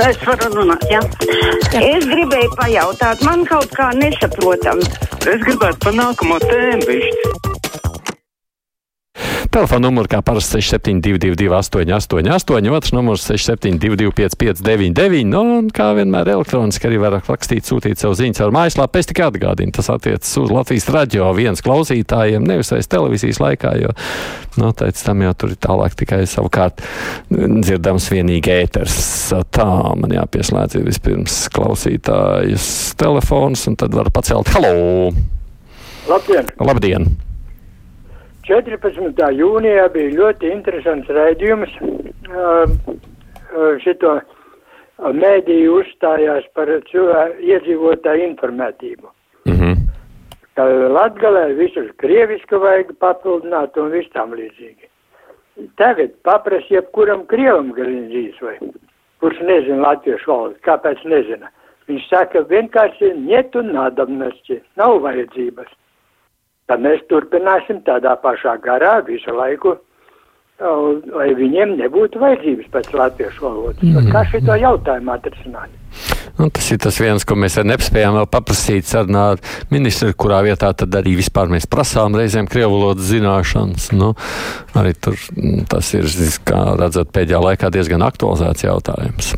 Es varu runāt, jā. jā. Es gribēju pajautāt, man kaut kā nesaprotam. Es gribētu pa nākamo tēmu višķi. Telefona numurs kā parasti 6722, 888, otrs numurs 6722, 559, nu, un kā vienmēr elektroniski arī var rakstīt, sūtīt savu ziņu caur mājaslapu. Es tikai atgādinu, tas attiecas uz Latvijas radio viens klausītājiem, nevis aiz televīzijas laikā, jo noteikti tam jau tur ir tālāk tikai savukārt dzirdams vienīgi ēters. Tā man jāpieslēdz ir vispirms klausītājas telefons, un tad var pacelt halo! Labdien! Labdien! 14. jūnijā bija ļoti interesants raidījums. Šito mēdīju uzstājās par cilvēku iedzīvotāju informētību. Mm -hmm. Ka Latgalē visus krievisku vajag papildināt un viss tam līdzīgi. Tagad paprasi jebkuram krievam grindīs vai, kurš nezina latviešu valodu, kāpēc nezina. Viņš saka vienkārši niet un nadamnosti, nav vajadzības tad mēs turpināsim tādā pašā garā visu laiku, lai viņiem nebūtu vajadzības pēc latviešu valodas. Mm. Kā šito jautājumu atrisināt? Nu, tas ir tas viens, ko mēs nespējām vēl paprasīt sarunāt ministru, kurā vietā tad arī vispār mēs prasām reizēm krievu valodas zināšanas. Nu, arī tur mm, tas ir, kā redzat, pēdējā laikā diezgan aktualizēts jautājums.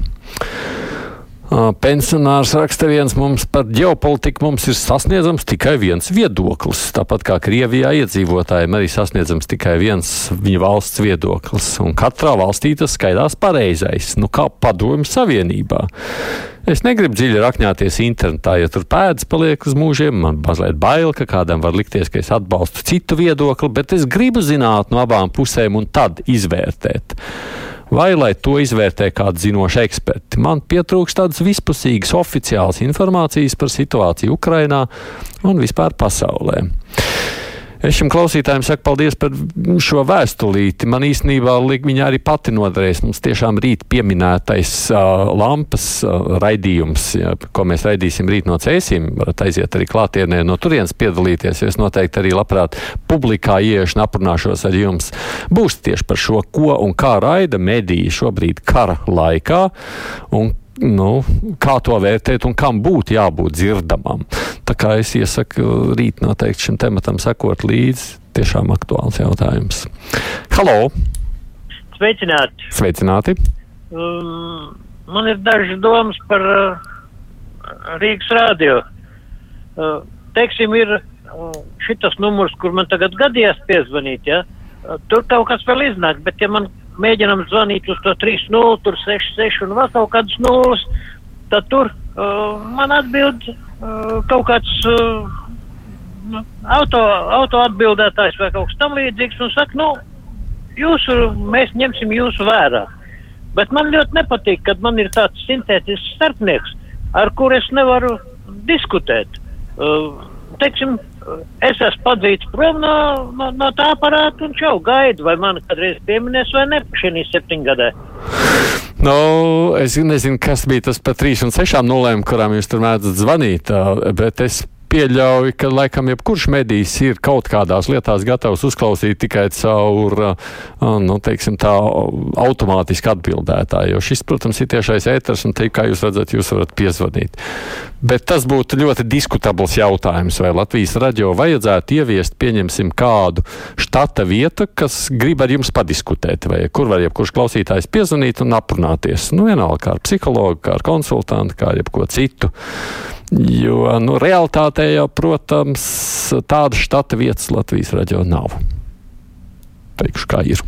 Pensionārs raksta viens mums par ģeopolitiku. Mums ir sasniedzams tikai viens viedoklis. Tāpat kā Krievijā iedzīvotājiem arī sasniedzams tikai viens viņa valsts viedoklis. Un katrā valstī tas skaidrs pareizais, nu kā padomju savienībā. Es negribu dziļi rakņāties internetā, jo tur pēdas paliek uz mūžiem. Man mazliet bail, ka kādam var likties, ka es atbalstu citu viedokli, bet es gribu zināt no abām pusēm un tad izvērtēt vai lai to izvērtē kādi zinoši eksperti. Man pietrūkst tādas vispusīgas oficiālas informācijas par situāciju Ukrainā un vispār pasaulē. Es šim klausītājam saku paldies par šo vēstulīti. Man īstenībā viņa arī pati noderēs. Mums tiešām rīt pieminētais uh, lampas uh, raidījums, ja, ko mēs raidīsim rīt no cēsīm. Varat aiziet arī klātienē no turienes piedalīties. Es noteikti arī labprāt publikā iešu un aprunāšos ar jums. Būs tieši par šo, ko un kā raida mediji šobrīd kara laikā. Un nu, kā to vērtēt un kam būtu jābūt dzirdamam. Tā kā es iesaku rīt noteikti šim tematam sekot līdzi. Tiešām aktuāls jautājums. Halo! Sveicināti! Sveicināti! Um, man ir dažas domas par uh, Rīgas rādio. Uh, teiksim, ir uh, šitas numurs, kur man tagad gadījās piezvanīt, ja? Uh, tur kaut kas vēl iznāk, bet ja man mēģinām zvanīt uz to 3-0, tur 6-6 un vēl kaut kādas nulles, tad tur uh, man atbild uh, kaut kāds uh, nu, auto, auto atbildētājs vai kaut kas tam līdzīgs un saka, nu, jūsu, mēs ņemsim jūsu vērā. Bet man ļoti nepatīk, kad man ir tāds sintētisks starpnieks, ar kur es nevaru diskutēt. Uh, teiksim, es esmu padzīts prom no, no, no tā aparāta un čau gaidu, vai man kādreiz pieminēs vai ne šī septiņgadē. Nu, es nezinu, kas bija tas par trīs un sešām nulēm, kurām jūs tur mēdzat zvanīt, bet es pieļauju, ka laikam jebkurš medijs ir kaut kādās lietās gatavs uzklausīt tikai caur, nu, teiksim, tā automātiski atbildētāju. Jo šis, protams, ir tiešais ēters, un te, kā jūs redzat, jūs varat piezvanīt. Bet tas būtu ļoti diskutabls jautājums, vai Latvijas radio vajadzētu ieviest, pieņemsim, kādu štata vietu, kas grib ar jums padiskutēt, vai kur var jebkurš klausītājs piezvanīt un aprunāties. Nu, vienalga, kā ar psihologu, kā ar konsultantu, kā ar jebko citu. Jo nu, realitātē jau, protams, tādas štata vietas Latvijas raidījā nav. Teikšu, kā ir.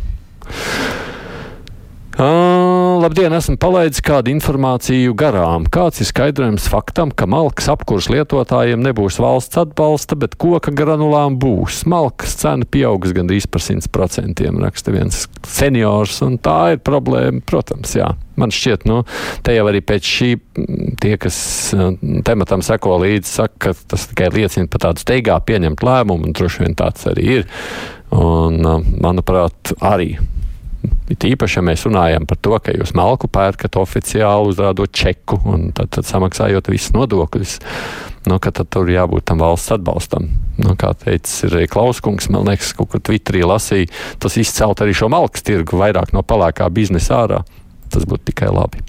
Uh, labdien, esmu palaidis kādu informāciju garām. Kāds ir skaidrojums faktam, ka malkas apkurs lietotājiem nebūs valsts atbalsta, bet koka granulām būs? Malkas cena pieaugs gandrīz par 100%, raksta viens seniors, un tā ir problēma, protams, jā. Man šķiet, nu, te jau arī pēc šī tie, kas tematam seko līdzi, saka, ka tas tikai liecina par tādu steigā pieņemt lēmumu, un droši vien tāds arī ir. Un, manuprāt, arī It īpaši, ja mēs runājam par to, ka jūs malku pērkat oficiāli, uzrādot čeku un tad, tad samaksājot visus nodokļus, nu, tad tur jābūt tam valsts atbalstam. Nu, kā teica arī Klauskungs, man liekas, kaut kur Twitterī lasīja, tas izcelt arī šo malkas tirgu vairāk no palākā biznesa ārā. Tas būtu tikai labi.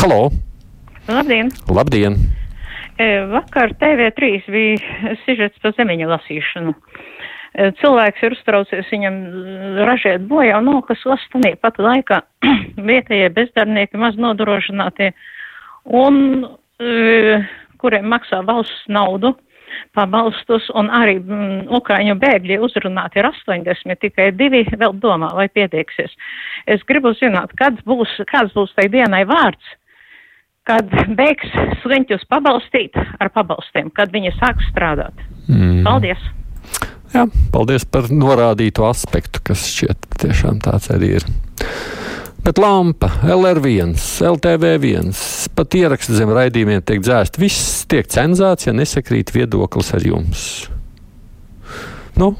Halo! Labdien! Labdien! E, vakar TV3 bija sižets par zemiņu lasīšanu. E, cilvēks ir uztraucies, viņam ražēt bojā nav kas lastanī pat laikā vietējie bezdarbnieki, maz nodrošinātie un e, kuriem maksā valsts naudu pabalstus, un arī mm, Ukraiņu bēgļi uzrunāti ir 80, tikai divi vēl domā, vai pieteiksies. Es gribu zināt, kad būs, kāds būs tai dienai vārds, kad beigs sliņķus pabalstīt ar pabalstiem, kad viņi sāks strādāt. Mm. Paldies! Jā, paldies par norādīto aspektu, kas šķiet tiešām tāds arī ir. Bet lampa, LR1, LTV1, pat ieraksts zem raidījumiem tiek dzēst. Viss tiek cenzēts, ja nesakrīt viedoklis ar jums. Nu,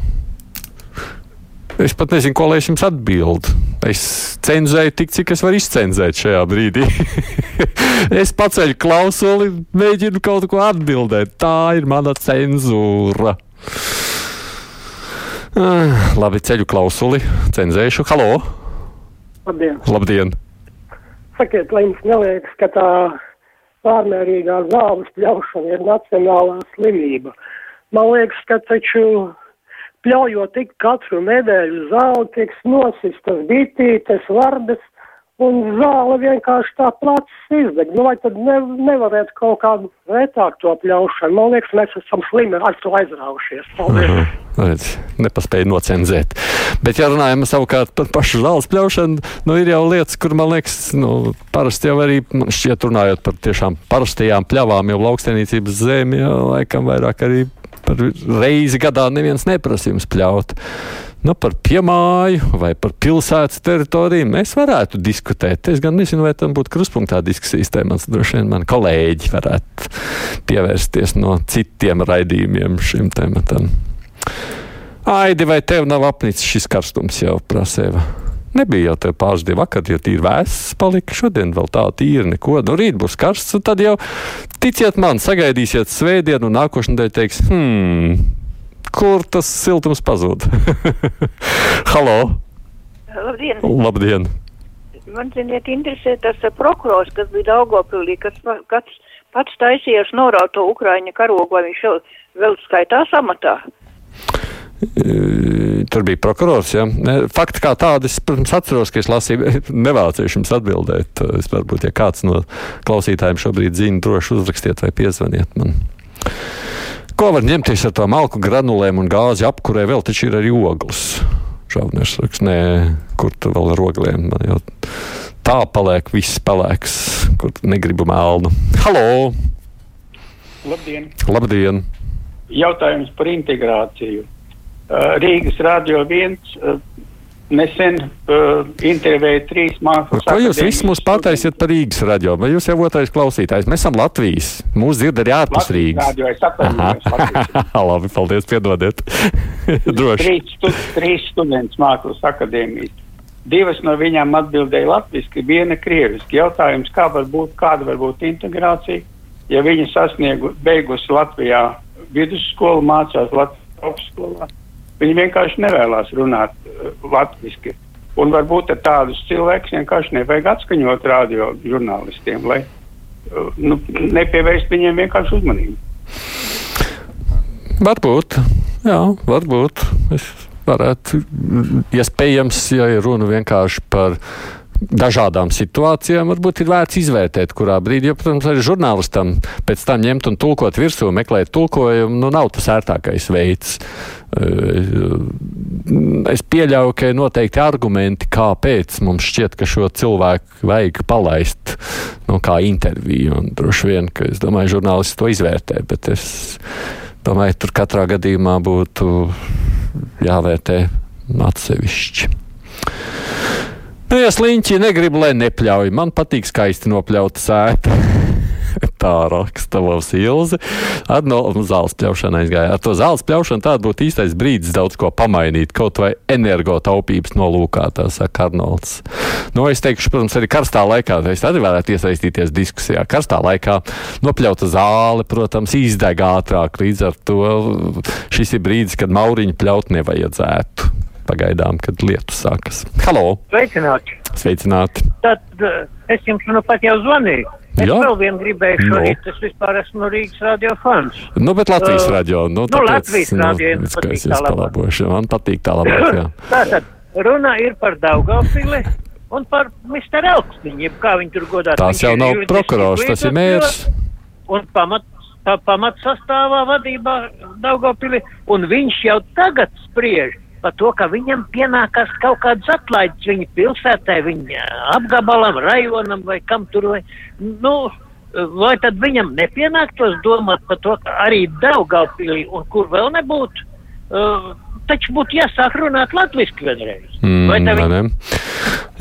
Es pat nezinu, ko lai es jums atbildētu. Es cenzēju tik, cik es varu izcenzēt šajā brīdī. es paceļu klausuli, mēģinu kaut ko atbildēt. Tā ir mana cenzūra. Ah, labi, ceļu klausuli, cenzēšu. Halo! Labdien! Labdien. Sakiet, vai jums neliekas, ka tā pārmērīgā zāles pļaušana ir nacionālā slimība? Man liekas, ka taču pļaujot tik katru nedēļu zāli, tiek nosistas bitītes, vardas, un zāle vienkārši tā plats izdeg. Nu, vai tad ne, nevarētu kaut kādu retāk to pļaušanu? Man liekas, mēs esam slimi ar to aizraušies. Paldies! Uh -huh. Redz, nepaspēja nocenzēt. Bet, ja runājam savukārt par pašu zāles pļaušanu, nu, ir jau lietas, kur man liekas, nu, parasti jau arī šķiet runājot par tiešām parastajām pļavām, jau lauksainīcības zemi, jau laikam vairāk arī par reizi gadā neviens neprasa jums pļaut. Nu, par piemāju vai par pilsētas teritoriju mēs varētu diskutēt. Es gan nezinu, vai tam būtu kruspunktā diskusijas tēmats. Droši vien mani kolēģi varētu pievērsties no citiem raidījumiem šim tematam. Aidi, vai tev nav apnicis šis karstums jau prasēva? Nebija jau tā pāris dienu vakar, jo tīri vēss palika. Šodien vēl tā tīra neko. Nu, rīt būs karsts, un tad jau, ticiet man, sagaidīsiet svētdienu, un nākošais nedēļa teiks, hmm, kur tas siltums pazūd? Halo! Labdien! Labdien! Man, ziniet, interesē tas prokurors, kas bija Daugopilī, kas pats, pats taisījās noraut to Ukraiņa karogu, vai viņš vēl, vēl skaitās amatā? Tur bija prokurors. Ja? Fakti kā tādi, es, protams, atceros, ka es lasīju, nevēlēšu jums atbildēt. Es varbūt, ja kāds no klausītājiem šobrīd zina, droši uzrakstiet vai piezvaniet man. Ko var ņemties ar tām malku granulēm un gāzi apkurē? Vēl taču ir arī ogles. Šauners saka, nē, kur tur vēl ar ogliem? Jau tā paliek viss pelēks, kur negribu melnu. Halo! Labdien! Labdien! Jautājums par integrāciju. Rīgas radio viens nesen uh, intervēja trīs mākslas. Ko jūs visi mūs pataisiet par Rīgas radio? Vai jūs jau otrais klausītājs? Mēs esam Latvijas. Mūsu dzird arī ārpus Rīgas. Radio. Labi, paldies, piedodiet. Droši. Trīs, stu, trīs students mākslas akadēmijas. Divas no viņām atbildēja latviski, viena krieviski. Jautājums, kā var būt, kāda var būt integrācija, ja viņi sasniegu, beigusi Latvijā vidusskolu, mācās Latvijas augstskolā Viņi vienkārši nevēlas runāt uh, latviešu. Un varbūt tādus cilvēkus vienkārši nevajag atskaņot radio žurnālistiem, lai uh, nu, nepievērst viņiem vienkārši uzmanību. Varbūt, jā, varbūt. Es varētu, iespējams, ja ir runa vienkārši par dažādām situācijām, varbūt ir vērts izvērtēt, kurā brīdī, jo, protams, arī žurnālistam pēc tam ņemt un tulkot virsū, meklēt tulkojumu, nu, nav tas ērtākais veids. Es pieļauju, ka ir noteikti argumenti, kāpēc mums šķiet, ka šo cilvēku vajag palaist nu, kā interviju. Un droši vien, ka es domāju, žurnālisti to izvērtē, bet es domāju, tur katrā gadījumā būtu jāvērtē atsevišķi. Nu, ja sliņķi negrib, lai nepļauj, man patīk skaisti nopļauta sēta. tā raksta mums Ilze. Ar no zāles pļaušanu aizgāja. Ar to zāles pļaušanu tāda būtu īstais brīdis daudz ko pamainīt, kaut vai energotaupības nolūkā, tā saka Arnolds. Nu, es teikšu, protams, arī karstā laikā, es arī varētu iesaistīties diskusijā. Karstā laikā nopļauta zāle, protams, izdeg ātrāk, līdz ar to šis ir brīdis, kad mauriņu pļaut nevajadzētu. Pagaidām, kad lietus sākas. Halo! Sveicināti! Sveicināti! Tad uh, es jums nu pat jau zvanīju. Es Jā. vēl vienu gribēju Nu. šorīt, es vispār esmu Rīgas radio fans. Nu, bet Latvijas Uh, radio. Nu, nu, Latvijas radio jums es, jūs palabošu. Man patīk tā labāk, jā. Tātad runa ir par Daugavpili un par Mr. Elksniņu, kā viņi tur godā. Tās jau nav prokurors, tas ir mērs. Un pamat, tā pamat sastāvā vadībā Daugavpili, un viņš jau tagad spriež par to, ka viņam pienākās kaut kādas atlaides viņa pilsētai, viņa apgabalam, rajonam vai kam tur vai, nu, vai tad viņam nepienāktos domāt par to, ka arī Daugavpili un kur vēl nebūtu, uh, taču būtu jāsāk runāt latviski vienreiz. Mm, vai tā ne?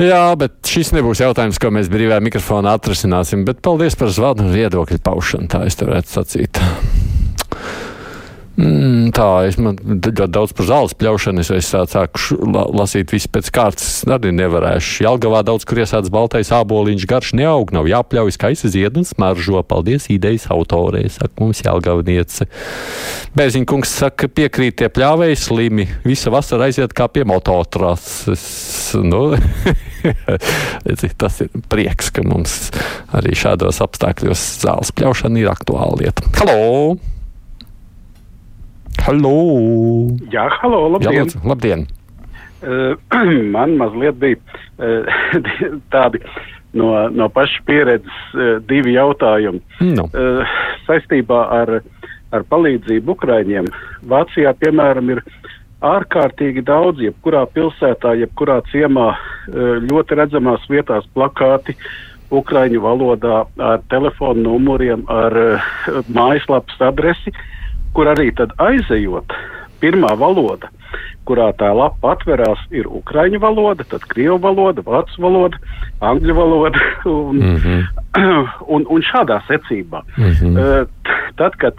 Jā, bet šis nebūs jautājums, ko mēs brīvā mikrofonā atrisināsim. Bet paldies par zvanu un viedokļu paušanu, tā es varētu sacīt. Mm, tā, es man ļoti daudz par zāles pļaušanu, es, es sāku la, lasīt visu pēc kārtas, arī nevarēšu. Jelgavā daudz, kur iesācis baltais āboliņš, garš neaug, nav jāpļauj skaisa zied un smaržo. Paldies idejas autorē, saka mums Jelgavniece. Bērziņkungs saka, piekrīt tie pļāvēji slimi, visa vasara aiziet kā pie mototrases. Nu, tas ir prieks, ka mums arī šādos apstākļos zāles pļaušana ir aktuāla lieta. Halo! Halo! Jā, halo, Jā, labdien! lūdzu, labdien! Uh, man mazliet bija uh, tādi no, no pašas pieredzes uh, divi jautājumi. Nu. Uh, saistībā ar, ar palīdzību Ukraiņiem. Vācijā, piemēram, ir ārkārtīgi daudz, jebkurā pilsētā, jebkurā ciemā uh, ļoti redzamās vietās plakāti Ukraiņu valodā ar telefonu numuriem, ar uh, mājaslapas adresi, kur arī tad aizejot, pirmā valoda, kurā tā lapa atverās, ir ukraiņu valoda, tad krievu valoda, vācu valoda, angļu valoda un, mm -hmm. un, un šādā secībā. Mm -hmm. uh, tad, kad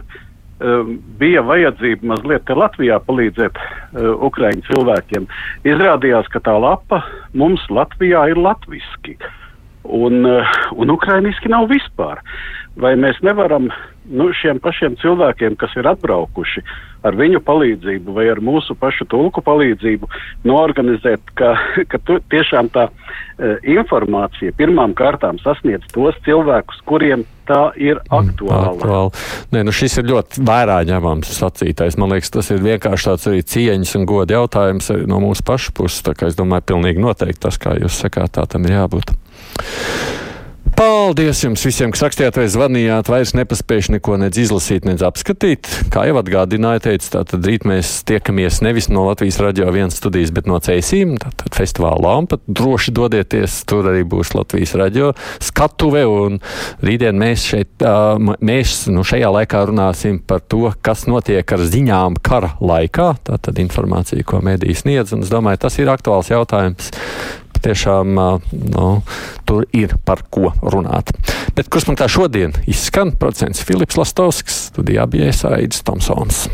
um, bija vajadzība mazliet te Latvijā palīdzēt uh, ukraiņu cilvēkiem, izrādījās, ka tā lapa mums Latvijā ir latviski. Un, uh, un ukrainiski nav vispār. Vai mēs nevaram nu, šiem pašiem cilvēkiem, kas ir atbraukuši ar viņu palīdzību vai ar mūsu pašu tulku palīdzību, norganizēt, ka, ka tu, tiešām tā uh, informācija pirmām kārtām sasniedz tos cilvēkus, kuriem tā ir aktuāla. Aktuāli. Nē, nu šis ir ļoti vērā ņemams sacītais. Man liekas, tas ir vienkārši tāds arī cieņas un goda jautājums no mūsu pašu puses. Tā kā es domāju, pilnīgi noteikti tas, kā jūs sakāt, tā tam ir jābūt. Paldies jums visiem, kas rakstījāt vai zvanījāt. Vairs nepaspējuši neko nedz izlasīt, nedz apskatīt. Kā jau atgādināju, teicu, tātad rīt mēs tiekamies nevis no Latvijas radio vienas studijas, bet no Ceisīm, tātad festivāla lampa. Droši dodieties, tur arī būs Latvijas radio skatuve, un rītdien mēs šeit, mēs nu, šajā laikā runāsim par to, kas notiek ar ziņām kara laikā. Tātad informācija, ko mēdīs sniedz, un es domāju, tas ir aktuāls jautājums tiešām nu, tur ir par ko runāt. Bet kurspunktā šodien izskan procents Filips Lastovskis, studijā bija Aidis Tomsons.